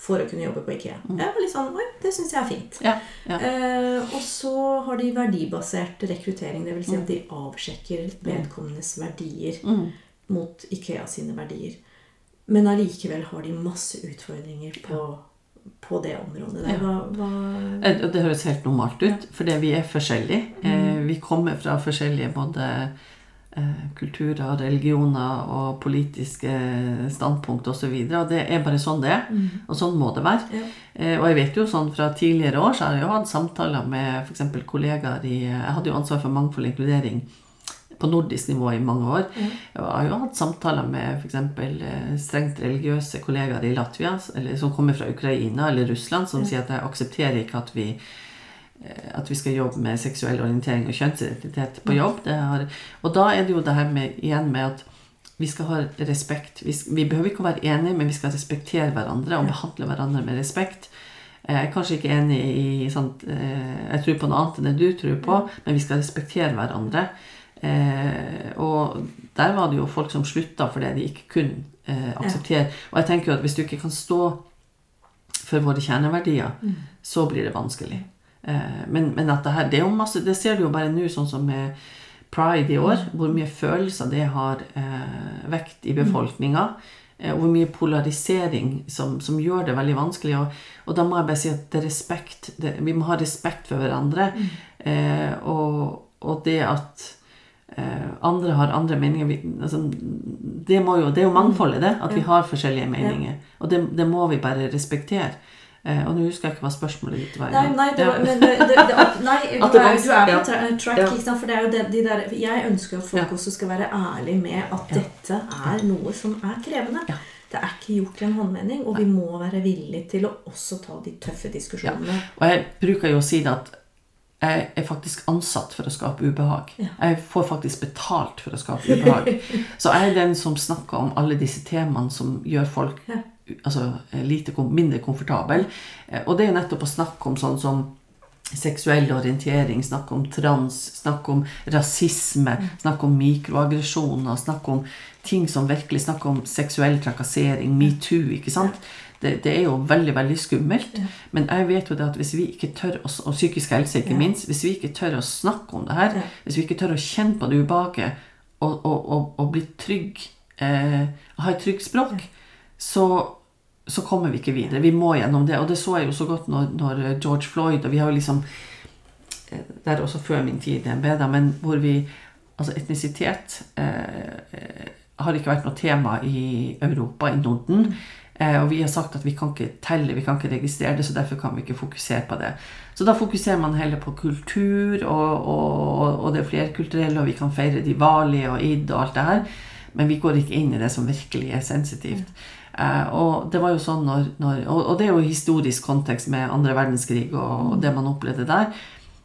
Speaker 1: for å kunne jobbe på Ikea. Jeg var litt sånn Oi, det syns jeg er fint.
Speaker 2: Ja, ja.
Speaker 1: Eh, og så har de verdibasert rekruttering. Dvs. Si
Speaker 2: Mm.
Speaker 1: at de avsjekker vedkommendes verdier mot Ikea sine verdier. Men allikevel har de masse utfordringer på, på det området. Der. Hva, hva
Speaker 2: Eh, Det høres helt normalt ut, fordi vi er forskjellige. Eh, Vi kommer fra forskjellige både kulturer, religioner og politiske standpunkt osv. Og, så og det er bare sånn det er. Og sånn må det være.
Speaker 1: Ja.
Speaker 2: Eh, Og jeg vet jo sånn fra tidligere år så har jeg jo hatt samtaler med f.eks. kollegaer i Jeg hadde jo ansvar for mangfold og inkludering på nordisk nivå i mange år. Jeg har jo hatt samtaler med f.eks. strengt religiøse kollegaer i Latvia eller, som kommer fra Ukraina eller Russland, som sier at jeg aksepterer ikke at vi eh, at vi skal jobbe med seksuell orientering og kjønnsidentitet på jobb. Det har, og da er det jo det her med, igjen med at vi skal ha respekt. Vi, vi behøver ikke å være enige, men vi skal respektere hverandre og behandle hverandre med respekt. Jeg er kanskje ikke enig i sånt, eh, Jeg tror på noe annet enn det du tror på, men vi skal respektere hverandre. Eh, og der var det jo folk som slutta fordi de ikke kunne eh, akseptere Og jeg tenker jo at hvis du ikke kan stå for våre kjerneverdier, så blir det vanskelig. Eh, men, men at det her Det masse Det ser du jo bare nå, sånn som med pride i år, hvor mye følelser det har eh, vekt i befolkninga. Eh, og hvor mye polarisering som, som gjør det veldig vanskelig. Og, og da må jeg bare si at det er respekt. Det, vi må ha respekt for hverandre. Eh, og, og det at eh, andre har andre meninger vi, altså, det, må jo, det er jo mangfoldet, det. At vi har forskjellige meninger. Og det, det må vi bare respektere. Eh, og nå husker jeg ikke hva spørsmålet ditt var.
Speaker 1: Nei, nei, det var,
Speaker 2: Ja.
Speaker 1: det, det, det, nei du, er,
Speaker 2: jo
Speaker 1: du er på tra track,
Speaker 2: Ja.
Speaker 1: ikke sant? For det er jo det, de der, jeg ønsker at folk
Speaker 2: Ja.
Speaker 1: også skal være ærlige med at dette er noe som er krevende. Det er ikke gjort i en håndvending, og vi må være villige til å også ta de tøffe diskusjonene.
Speaker 2: Og jeg bruker jo å si det at jeg er faktisk ansatt for å skape ubehag. Jeg får faktisk betalt for å skape ubehag. Så jeg er den som snakker om alle disse temaene som gjør folk. Altså, lite, mindre komfortable. Eh, Og det er jo nettopp å snakke om sånn som seksuell orientering, snakke om trans, snakke om rasisme, snakke om mikroaggresjoner, snakke om ting som virkelig snakker om seksuell trakassering, metoo, ikke sant? Det, det er jo veldig, veldig skummelt. Men jeg vet jo det at hvis vi ikke tør å, og psykisk helse ikke minst, hvis vi ikke tør å snakke om det her, hvis vi ikke tør å kjenne på det ubehaget, og, og, og, og bli trygg, eh, ha et trygt språk, så, så kommer vi ikke videre. Vi må gjennom det. Og det så jeg jo så godt når, når George Floyd Og vi har jo liksom eh, Det er også før min tid i DNB, da, men hvor vi Altså etnisitet eh, har ikke vært noe tema i Europa, i Norden. Eh, og vi har sagt at vi kan ikke telle, vi kan ikke registrere det, så derfor kan vi ikke fokusere på det. Så da fokuserer man heller på kultur og, og, og det flerkulturelle, og vi kan feire Diwali og id og alt det her. Men vi går ikke inn i det som virkelig er sensitivt. Eh, og det var jo sånn når, når og, og, det er jo historisk kontekst med andre verdenskrig og, og det man opplevde der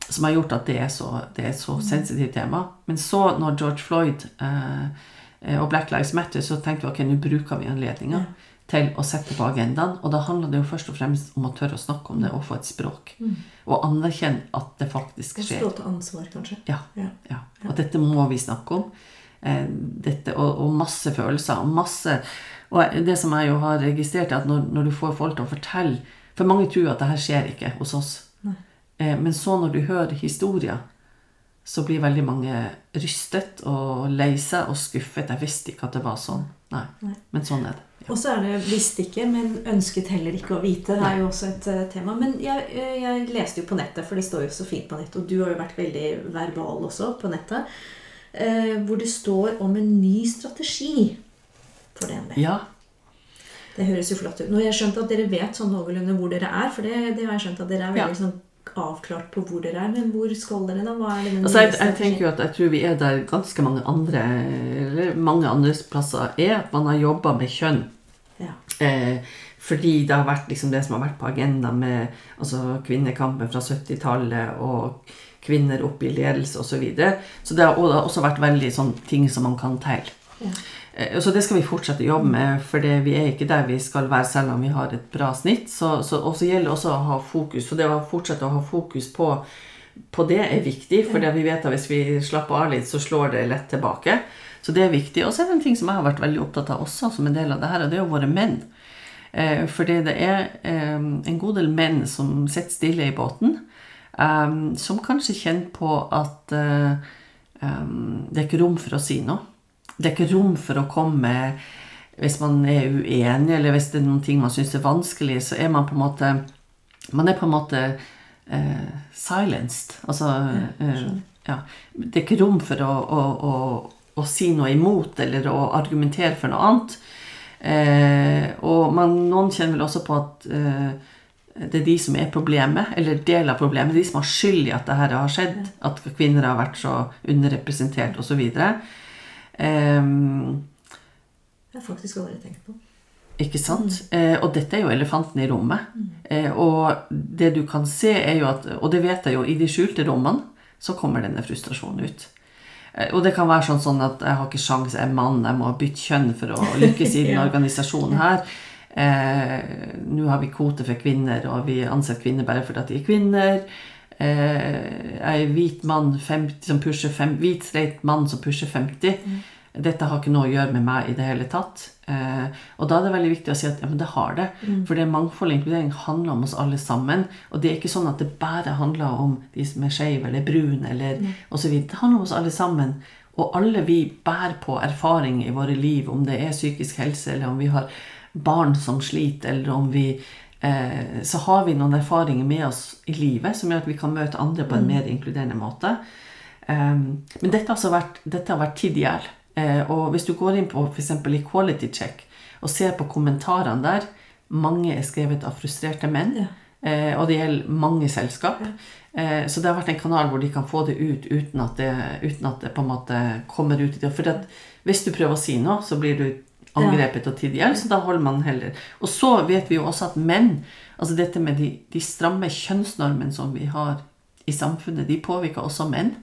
Speaker 2: som har gjort at det er så, det er et så sensitivt tema. Men så, når George Floyd eh, og Black Lives Matter, så tenkte vi ok, nå bruker vi anledninga til å sette på agendaen. Og da handler det jo først og fremst om å tørre å snakke om det og få et språk. Mm. Og anerkjenne at det faktisk skjer.
Speaker 1: Stå til ansvar, kanskje.
Speaker 2: Ja. ja. ja. Og dette må vi snakke om. Eh, dette, og, og, masse følelser. Og masse Og det som jeg jo har registrert, er at når, når du får folk til å fortelle For mange tror at det her skjer ikke hos oss. Eh, men så når du hører historier, så blir veldig mange rystet og lei seg og skuffet. Jeg visste ikke at det var sånn. Nei. Nei. Men sånn er det.
Speaker 1: Ja. Og så er det 'visste ikke', men ønsket heller ikke å vite. Det er jo også et uh, tema. Men jeg, jeg, leste jo på nettet, for det står jo så fint på nettet, og du har jo vært veldig verbal også på nettet, uh, hvor det står om en ny strategi for DNB.
Speaker 2: Ja.
Speaker 1: Det høres jo flott ut. Nå har jeg skjønt at dere vet sånn noenlunde hvor dere er, for det, det har jeg skjønt at dere er veldig ja. sånn avklart på hvor dere er, men hvor skal dere da? Hva er det
Speaker 2: altså, jeg, jeg, tenker jo at jeg tror vi er der ganske mange andre eller mange andre plasser er. At man har jobba med kjønn. Ja. Eh, fordi det har vært liksom det som har vært på agendaen med altså, kvinnekampen fra 70-tallet og kvinner opp i ledelse osv. Så, videre. så det har også vært veldig sånn ting som man kan telle. Ja. Eh, så det skal vi fortsette å jobbe med, for vi er ikke der vi skal være selv om vi har et bra snitt. Så, så også gjelder også å ha fokus. Så det å fortsette å ha fokus på, på det er viktig, for vi vet at hvis vi slapper av litt, så slår det lett tilbake. Så det er viktig. Og så er det en ting som jeg har vært veldig opptatt av også, som en del av det her, og det er jo våre menn. Eh, fordi det er eh, en god del menn som sitter stille i båten, som kanskje kjenner på at det er ikke rom for å si noe. Det er ikke rom for å komme Hvis man er uenig, eller hvis det er noen ting man syns er vanskelig, så er man på en måte Man er på en måte uh, silenced. Altså uh, ja. Det er ikke rom for å, å, å, å, si noe imot eller å argumentere for noe annet. Uh, og man, noen kjenner vel også på at det er de som er problemet, eller del av problemet. De som har skyld i at dette har skjedd. At kvinner har vært så underrepresentert osv. Og, så
Speaker 1: Um, det har faktisk aldri tenkt på.
Speaker 2: Ikke sant? Mm. Eh, og dette er jo elefanten i rommet. Mm. Eh, og det du kan se, er jo at Og det vet jeg jo, i de skjulte rommene så kommer denne frustrasjonen ut. Eh, og det kan være sånn, sånn, at jeg har ikke sjans, jeg er mann, jeg må bytte kjønn for å lykkes i den ja. organisasjonen her. Eh, Nå har vi kvote for kvinner, og vi ansetter kvinner bare fordi de er kvinner. Eh, er hvit mann 50, som pusher 50, hvit streit mann som pusher 50. Mm. Dette har ikke noe å gjøre med meg i det hele tatt. Eh, og da er det veldig viktig å si at ja, men det har det. Mm. For det mangfold og inkludering handler om oss alle sammen. Og det er ikke sånn at det bare handler om de som er skeive eller brune eller mm. osv. Det handler om oss alle sammen. Og alle vi bærer på erfaring i våre liv, om det er psykisk helse, eller om vi har barn som sliter, eller om vi så har vi noen erfaringer med oss i livet som gjør at vi kan møte andre på en mm. mer inkluderende måte. Um, men dette, har vært, dette har vært tid i hjel. Eh, og hvis du går inn på f.eks. Equality Check og ser på kommentarene der Mange er skrevet av frustrerte menn. Eh, og det gjelder mange selskap. Eh, så det har vært en kanal hvor de kan få det ut uten at det, uten at det på en måte kommer ut i det. For hvis du prøver å si noe, så blir du angrepet og tid hjelp, så da holder man heller Og så vet vi jo også at menn Altså dette med de, de stramme kjønnsnormene som vi har i samfunnet, de påvirker også menn.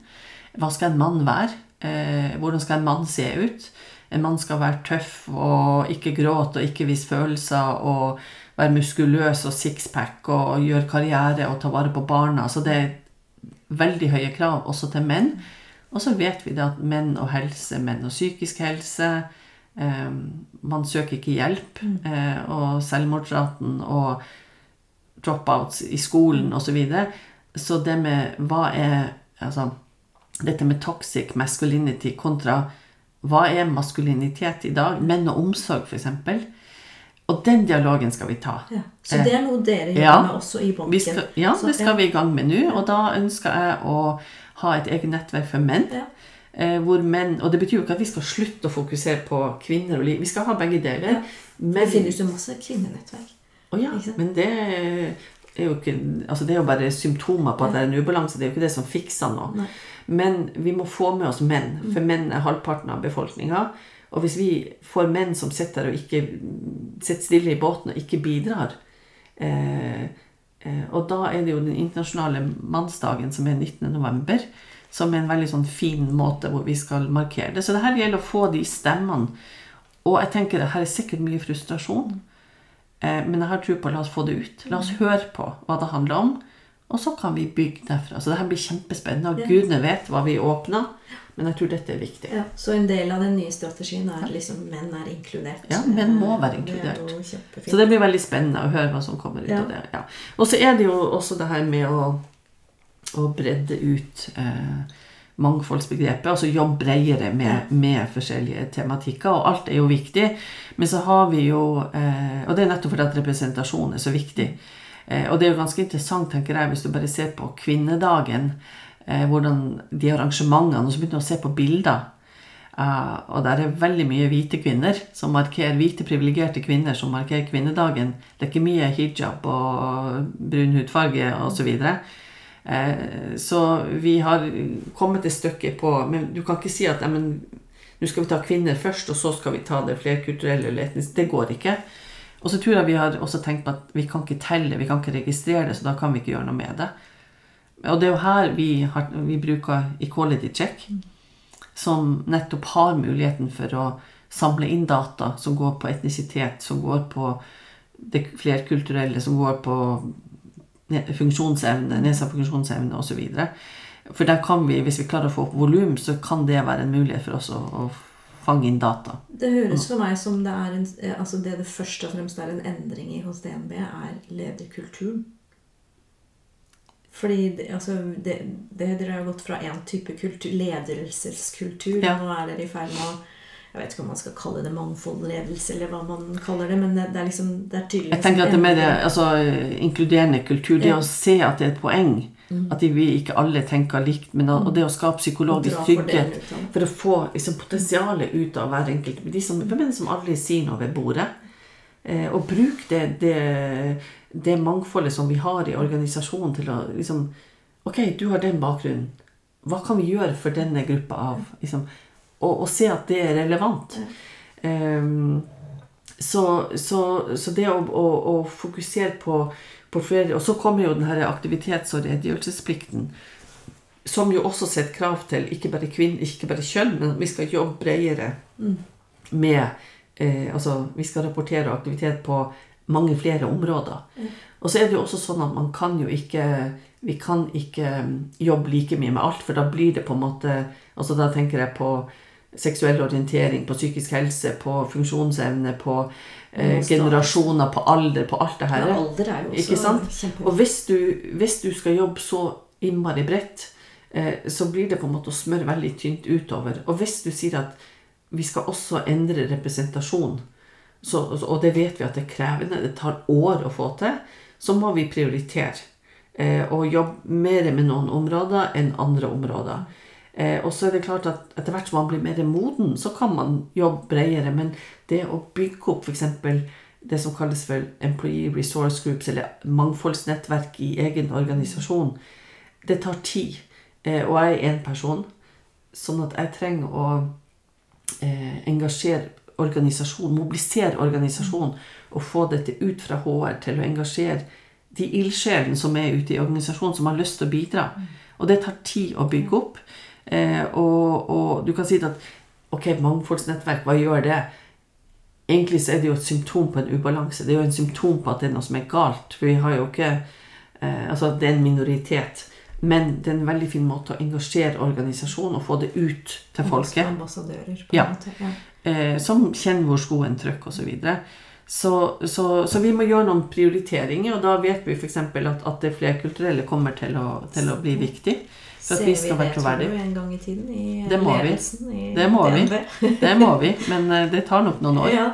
Speaker 2: Hva skal en mann være? Eh, hvordan skal en mann se ut? En mann skal være tøff og ikke gråte og ikke vise følelser og være muskuløs og sixpack og gjøre karriere og ta vare på barna. Så det er veldig høye krav også til menn. Og så vet vi det at menn og helse, menn og psykisk helse, man søker ikke hjelp. Mm. Eh, og selvmordsraten og dropouts i skolen osv. Så, videre. så det med hva er Altså dette med toxic masculinity kontra hva er maskulinitet i dag? Menn og omsorg, f.eks. Og den dialogen skal vi ta.
Speaker 1: Ja. Så det er noe dere gjør
Speaker 2: Ja.
Speaker 1: med også i banken?
Speaker 2: Skal, ja, det skal vi i gang med nå. Og da ønsker jeg å ha et eget nettverk for menn.
Speaker 1: Ja.
Speaker 2: Eh, hvor menn, Og det betyr jo ikke at vi skal slutte å fokusere på kvinner og liv. Vi skal ha begge deler. Men,
Speaker 1: Det finnes jo masse kvinnenettverk.
Speaker 2: Å ja, men det er jo ikke altså Det er jo bare symptomer på at det er en ubalanse. Det er jo ikke det som fikser noe.
Speaker 1: Nei.
Speaker 2: Men vi må få med oss menn, for menn er halvparten av befolkninga. Og hvis vi får menn som sitter og ikke sitter stille i båten og ikke bidrar eh, eh, Og da er det jo den internasjonale mannsdagen, som er 19. som en veldig sånn fin måte hvor vi skal markere det. Så det her gjelder å få de stemmene. Og jeg tenker det her er sikkert mye frustrasjon. Eh, men jeg har tro på la oss få det ut. La oss høre på hva det handler om. Og så kan vi bygge derfra. Så det her blir kjempespennende. Og
Speaker 1: Ja.
Speaker 2: gudene vet hva vi åpner. Men jeg tror dette er viktig.
Speaker 1: Ja, så en del av den nye strategien er liksom menn er inkludert.
Speaker 2: Ja, menn må være inkludert.
Speaker 1: Det.
Speaker 2: Så det blir veldig spennende å høre hva som kommer ut
Speaker 1: Ja.
Speaker 2: av det. Ja. Og så er det jo også det her med å, å bredde ut eh, mangfoldsbegrepet. Altså jobbe bredere med, med forskjellige tematikker. Og alt er jo viktig. Men så har vi jo eh, Og det er nettopp fordi at representasjon er så viktig. Eh, og det er jo ganske interessant, tenker jeg, hvis du bare ser på kvinnedagen. Eh, hvordan de arrangementene Og så begynner du å se på bilder. Uh, og der er veldig mye hvite kvinner som markerer hvite, privilegerte kvinner som markerer kvinnedagen. Det er ikke mye hijab og brun hudfarge osv. Eh, så vi har kommet et stykke på Men du kan ikke si at nå skal vi ta kvinner først, og så skal vi ta det flerkulturelle eller etniske. Det går ikke. Og så tror jeg vi har også tenkt på at vi kan ikke telle, vi kan ikke registrere det, så da kan vi ikke gjøre noe med det. Og det er jo her vi, har, vi bruker equality check, som nettopp har muligheten for å samle inn data som går på etnisitet, som går på det flerkulturelle, som går på funksjonsevne, nedsatt funksjonsevne osv. For der kan vi, hvis vi klarer å få opp volum, så kan det være en mulighet for oss å, å fange inn data.
Speaker 1: Det høres for meg som det er en, eh, altså det det først og fremst er en endring i hos DNB, er lederkulturen. Fordi det, altså, det, det, dere har gått fra én type kultur, ledelseskultur,
Speaker 2: Ja.
Speaker 1: nå er dere i ferd med å Jeg vet ikke om man skal kalle det mangfoldledelse, eller hva man kaller det, men det, det er liksom det er tydelig
Speaker 2: Jeg tenker at det med det, altså, inkluderende kultur, det
Speaker 1: Ja.
Speaker 2: å se at det er et poeng, at vi ikke alle tenker likt, men og det å skape psykologisk trygghet
Speaker 1: av det.
Speaker 2: for å få liksom, potensialet ut av hver enkelt. De som, hvem er det som aldri sier noe ved bordet? Eh, og bruk det, det, det mangfoldet som vi har i organisasjonen til å liksom Ok, du har den bakgrunnen. Hva kan vi gjøre for denne gruppa av liksom, og, og se at det er relevant. Um, så, så, så det å, å, å fokusere på, på flere Og så kommer jo den her aktivitets- og redegjørelsesplikten. Som jo også setter krav til ikke bare kvinner, ikke bare kjønn, men vi skal jobbe bredere med eh, Altså, vi skal rapportere aktivitet på mange flere områder. Og så er det jo også sånn at man kan jo ikke Vi kan ikke mm, jobbe like mye med alt, for da blir det på en måte Altså da tenker jeg på seksuell orientering, på psykisk helse, på funksjonsevne, på eh, generasjoner, på alder, på alt det her.
Speaker 1: Ja, alder er jo
Speaker 2: Ikke sant? Og hvis du, hvis du skal jobbe så innmari bredt, eh, så blir det på en måte å smøre veldig tynt utover. Og hvis du sier at vi skal også endre representasjon, så, og det vet vi at det er krevende, det tar år å få til, så må vi prioritere. Eh, og jobbe mer med noen områder enn andre områder. Eh, og så er det klart at etter hvert som man blir mer moden, så kan man jobbe bredere. Men det å bygge opp f.eks. det som kalles for Employee Resource Groups, eller mangfoldsnettverk i egen organisasjon, det tar tid. Eh, og jeg er én person, sånn at jeg trenger å eh, engasjere organisasjon, mobilisere organisasjon, og få dette ut fra HR til å engasjere de ildsjelene som er ute i organisasjonen, som har lyst til å bidra. Og det tar tid å bygge opp. Eh, og, og du kan si at ok, mangfoldsnettverk, hva gjør det? Egentlig så er det jo et symptom på en ubalanse. Det er jo en symptom på at det er noe som er galt. For vi har jo ikke eh, Altså, det er en minoritet. Men det er en veldig fin måte å engasjere organisasjonen og få det ut til folket.
Speaker 1: Ambassadører, på
Speaker 2: Ja.
Speaker 1: måte. Ja.
Speaker 2: Eh, som kjenner hvor skoen trykker osv. Så, videre. så, så, så vi må gjøre noen prioriteringer, og da vet vi f.eks. At, at det flerkulturelle kommer til å, til å bli viktig. For at vi skal være
Speaker 1: tror
Speaker 2: troverdige.
Speaker 1: du en gang i tiden i
Speaker 2: Det må vi.
Speaker 1: ledelsen i
Speaker 2: Det må vi. Det må vi, men eh, det tar nok noen år.
Speaker 1: Ja,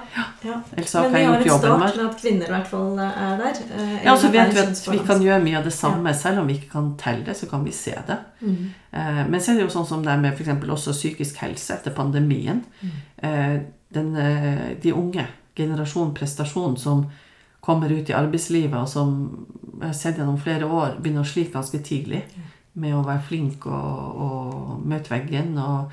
Speaker 1: ja.
Speaker 2: Ellers har
Speaker 1: Men
Speaker 2: ikke
Speaker 1: vi
Speaker 2: jeg
Speaker 1: har
Speaker 2: gjort
Speaker 1: en
Speaker 2: jobben
Speaker 1: start
Speaker 2: med.
Speaker 1: at kvinner i hvert fall er der. Eh,
Speaker 2: Ja, så vet vi at vi kan gjøre mye av det samme. Selv om vi ikke kan telle det, så kan vi se det.
Speaker 1: Mm.
Speaker 2: Eh, Men så er det jo sånn som det er med eksempel også psykisk helse etter pandemien. Eh, Den, eh, de unge, generasjon prestasjon, som kommer ut i arbeidslivet, og som jeg har sett gjennom flere år, begynner å slite ganske tidlig med å være flink og, og møte veggen. Og,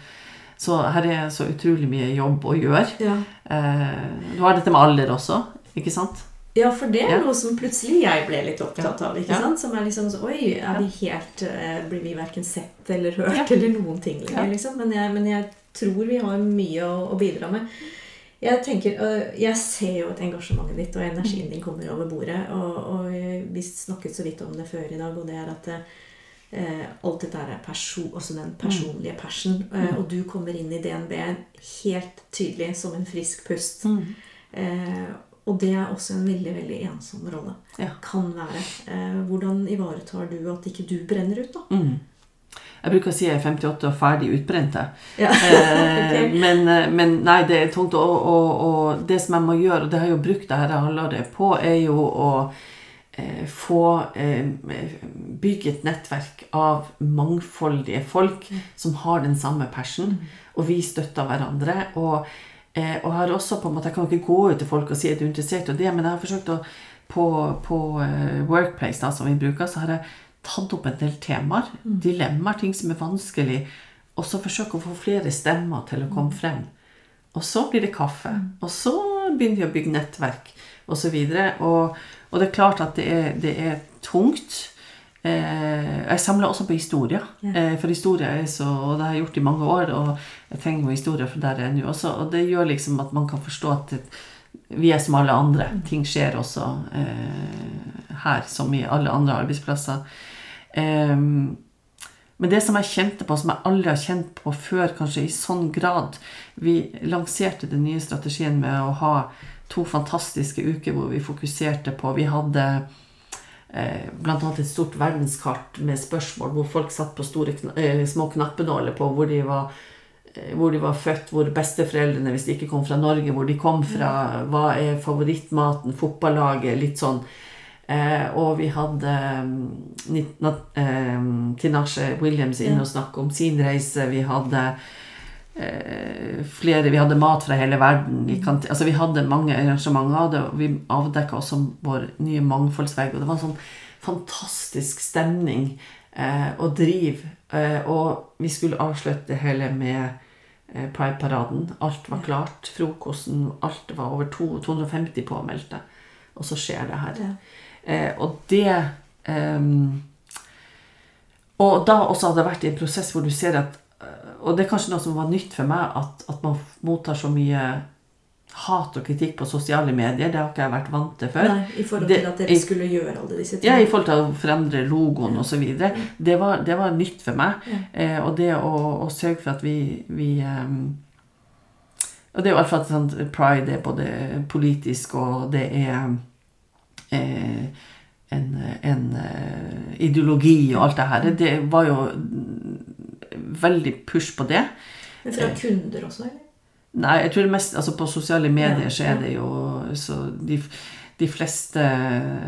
Speaker 2: så her er så utrolig mye jobb å gjøre.
Speaker 1: Ja.
Speaker 2: Eh, Du har dette med alder også, ikke sant?
Speaker 1: ja, for det er
Speaker 2: Ja.
Speaker 1: noe som plutselig jeg ble litt opptatt av. ikke
Speaker 2: Ja.
Speaker 1: sant? Som er liksom så, Oi, er vi helt, eh, blir vi verken sett eller hørt eller noen ting lenger? Liksom. Men jeg, men jeg tror vi har mye å, å bidra med. Jeg tenker, jeg ser jo at engasjementet ditt og energien din kommer over bordet. Og, og vi snakket så vidt om det før i dag, og det er at eh, alt dette her er perso også den personlige passion. Eh, og du kommer inn i DNB helt tydelig som en frisk pust. Eh, og det er også en veldig veldig ensom rolle.
Speaker 2: Ja.
Speaker 1: Kan være. Eh, hvordan ivaretar du at ikke du brenner ut, da?
Speaker 2: Mm. Jeg bruker å si jeg er 58 og ferdig utbrent.
Speaker 1: Ja. okay.
Speaker 2: Men, eh, men nei, det er tungt. Og, og, og det som jeg må gjøre, og det har jeg jo brukt det her halvåret på, er jo å eh, få eh, bygge et nettverk av mangfoldige folk som har den samme passion, og vi støtter hverandre. Og, eh, og har også på en måte, jeg kan ikke gå ut til folk og si at du er interessert i det, men jeg har forsøkt å på, på eh, Workplace, da, som vi bruker, så har jeg tatt opp en del temaer. Dilemmaer, ting som er vanskelig. Og så forsøke å få flere stemmer til å komme frem. Og så blir det kaffe. Og så begynner vi å bygge nettverk osv. Og, og, og det er klart at det er, det er tungt. Eh, jeg samler også på historier. Eh, for historier er så Og det har jeg gjort i mange år. Og jeg trenger jo historier for der jeg er nå også. Og det gjør liksom at man kan forstå at vi er som alle andre. Ting skjer også eh, her, som i alle andre arbeidsplasser. Ehm, men det som jeg kjente på, som jeg aldri har kjent på før, kanskje i sånn grad Vi lanserte den nye strategien med å ha to fantastiske uker hvor vi fokuserte på Vi hadde eh, annet et stort verdenskart med spørsmål hvor folk satt på store, eh, små knappenåler på hvor de var eh, hvor de var født, hvor besteforeldrene, hvis de ikke kom fra Norge, hvor de kom fra, hva er favorittmaten, fotballaget, litt sånn. Eh, og vi hadde um, eh, Tinashe Williams inne og snakke om sin reise. Vi hadde eh, flere Vi hadde mat fra hele verden. I kant altså, vi hadde mange arrangementer. og det- Vi avdekka også vår nye mangfoldsvegg. Og det var en sånn fantastisk stemning eh, og driv. Eh, og vi skulle avslutte det hele med eh, Pride-paraden. Alt var klart. Frokosten. Alt var over to, 250 påmeldte. Og så skjer det her. Eh, og det ehm, Og da også hadde jeg vært i en prosess hvor du ser at eh, Og det er kanskje noe som var nytt for meg, at, at man mottar så mye hat og kritikk på sosiale medier. Det har ikke jeg vært vant til før.
Speaker 1: Nei, I forhold
Speaker 2: Det-
Speaker 1: til at dere skulle gjøre alle disse
Speaker 2: Ja, i forhold til å forandre logoen og osv. Det, var- det var nytt for meg. Eh, og det å, å sørge for at vi, vi ehm, Og det er jo iallfall at sånn, pride er både politisk og det er eh, en, en eh, ideologi og alt det her. Det var jo veldig push på det.
Speaker 1: Men fra kunder også, eller?
Speaker 2: Nei, jeg tror det mest altså På sosiale medier
Speaker 1: Ja,
Speaker 2: så er det jo så de, de fleste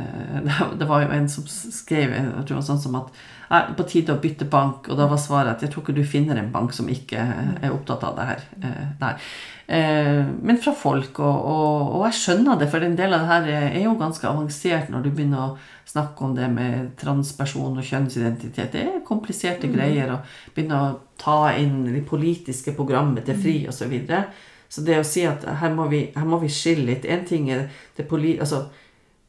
Speaker 2: Det var jo en som skrev jeg tror sånn som at Nei, på tide å bytte bank. Og da var svaret at jeg tror ikke du finner en bank som ikke er opptatt av det her. Eh, nei. Eh, men fra folk, og, og, og jeg skjønner det, for en del av det her er jo ganske avansert når du begynner å snakke om det med transperson og kjønnsidentitet. Det er kompliserte greier å begynne å ta inn det politiske programmet til FRI osv. Så, videre. så det å si at her må vi, her må vi skille litt En ting er det poli... Altså,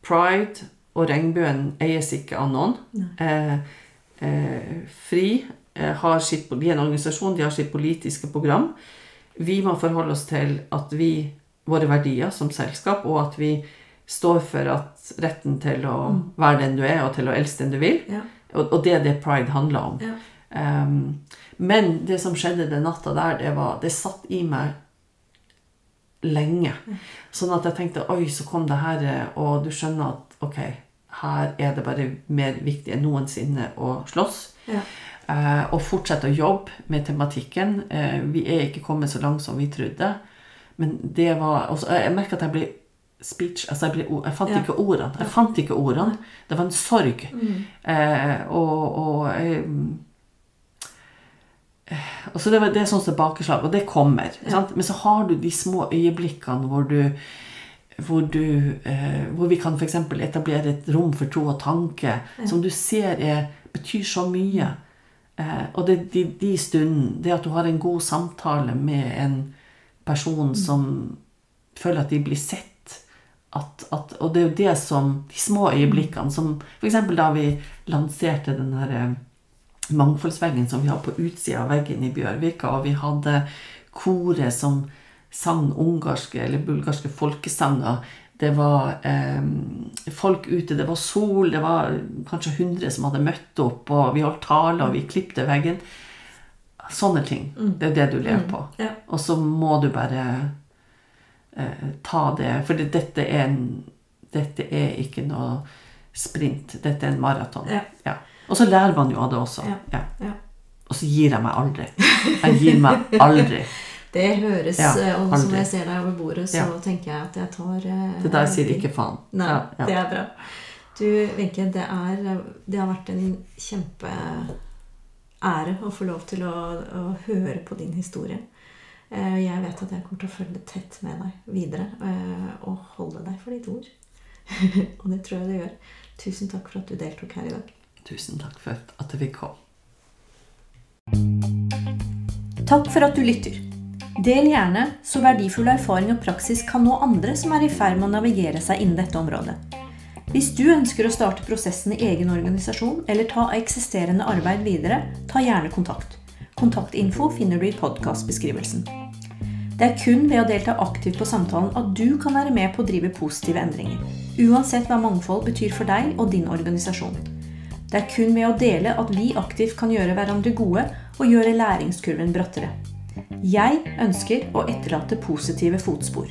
Speaker 2: pride og regnbuen eies ikke av noen. Eh, eh, FRI eh, har sitt, de er en organisasjon, de har sitt politiske program. Vi må forholde oss til at vi, våre verdier som selskap, og at vi står for at retten til å være den du er, og til å elske den du vil.
Speaker 1: Ja.
Speaker 2: Og, og det er det pride handler om.
Speaker 1: Ja.
Speaker 2: Um, men det som skjedde den natta der, det var Det satt i meg lenge. Sånn at jeg tenkte Oi, så kom det her, og du skjønner at ok, her er det bare mer viktig enn noensinne å slåss.
Speaker 1: Ja.
Speaker 2: Eh, og fortsette å jobbe med tematikken. Eh, vi er ikke kommet så langt som vi trodde. Men det var også, Jeg merka at jeg ble speech altså jeg, ble, jeg fant
Speaker 1: Ja.
Speaker 2: ikke ordene. Jeg fant ikke ordene. Det var en sorg.
Speaker 1: Mm.
Speaker 2: Eh, og og eh, så det, var, det er sånn tilbakeslag, og det kommer. Sant? Men så har du de små øyeblikkene hvor du hvor, du, eh, hvor vi kan f.eks. etablere et rom for tro og tanke som du ser er, betyr så mye. Eh, og det de, de stundene, det at du har en god samtale med en person som føler at de blir sett at, at, Og det er jo det som De små øyeblikkene som F.eks. da vi lanserte den her eh, mangfoldsveggen som vi har på utsida av veggen i Bjørvika, og vi hadde koret som sang ungarske eller bulgarske folkesanger. Det var eh, folk ute, det var sol, det var kanskje 100 som hadde møtt opp, og vi holdt tale, og vi klipte veggen. Sånne ting. Det er det du lever på.
Speaker 1: Ja.
Speaker 2: Og så må du bare eh, ta det For dette, er en, dette er ikke noe sprint. Dette er en maraton.
Speaker 1: Ja.
Speaker 2: Og så lærer man jo av det også.
Speaker 1: Ja.
Speaker 2: Ja.
Speaker 1: Ja.
Speaker 2: Og så gir jeg meg aldri. Jeg gir meg aldri.
Speaker 1: Det høres
Speaker 2: Ja,
Speaker 1: eh, Og som jeg ser deg over bordet, så
Speaker 2: Ja.
Speaker 1: tenker jeg at jeg tar eh,
Speaker 2: Det der sier ikke faen.
Speaker 1: Nei,
Speaker 2: Ja, ja.
Speaker 1: det er bra. Du, Wenche, det, er- det har vært en kjempeære å få lov til å, å høre på din historie. Eh, Jeg vet at jeg kommer til å følge tett med deg videre eh, og holde deg for ditt ord. og det tror jeg du gjør. Tusen takk for at du deltok her i dag.
Speaker 2: Tusen takk for at jeg fikk komme.
Speaker 1: Takk for at du lytter. Del gjerne, så verdifull erfaring og praksis kan nå andre som er i ferd med å navigere seg innen dette området. Hvis du ønsker å starte prosessen i egen organisasjon eller ta eksisterende arbeid videre, ta gjerne kontakt. Kontaktinfo finner du i podkastbeskrivelsen. Det er kun ved å delta aktivt på samtalen at du kan være med på å drive positive endringer. Uansett hva mangfold betyr for deg og din organisasjon. Det er kun ved å dele at vi aktivt kan gjøre hverandre gode og gjøre læringskurven brattere. Jeg ønsker å etterlate positive fotspor.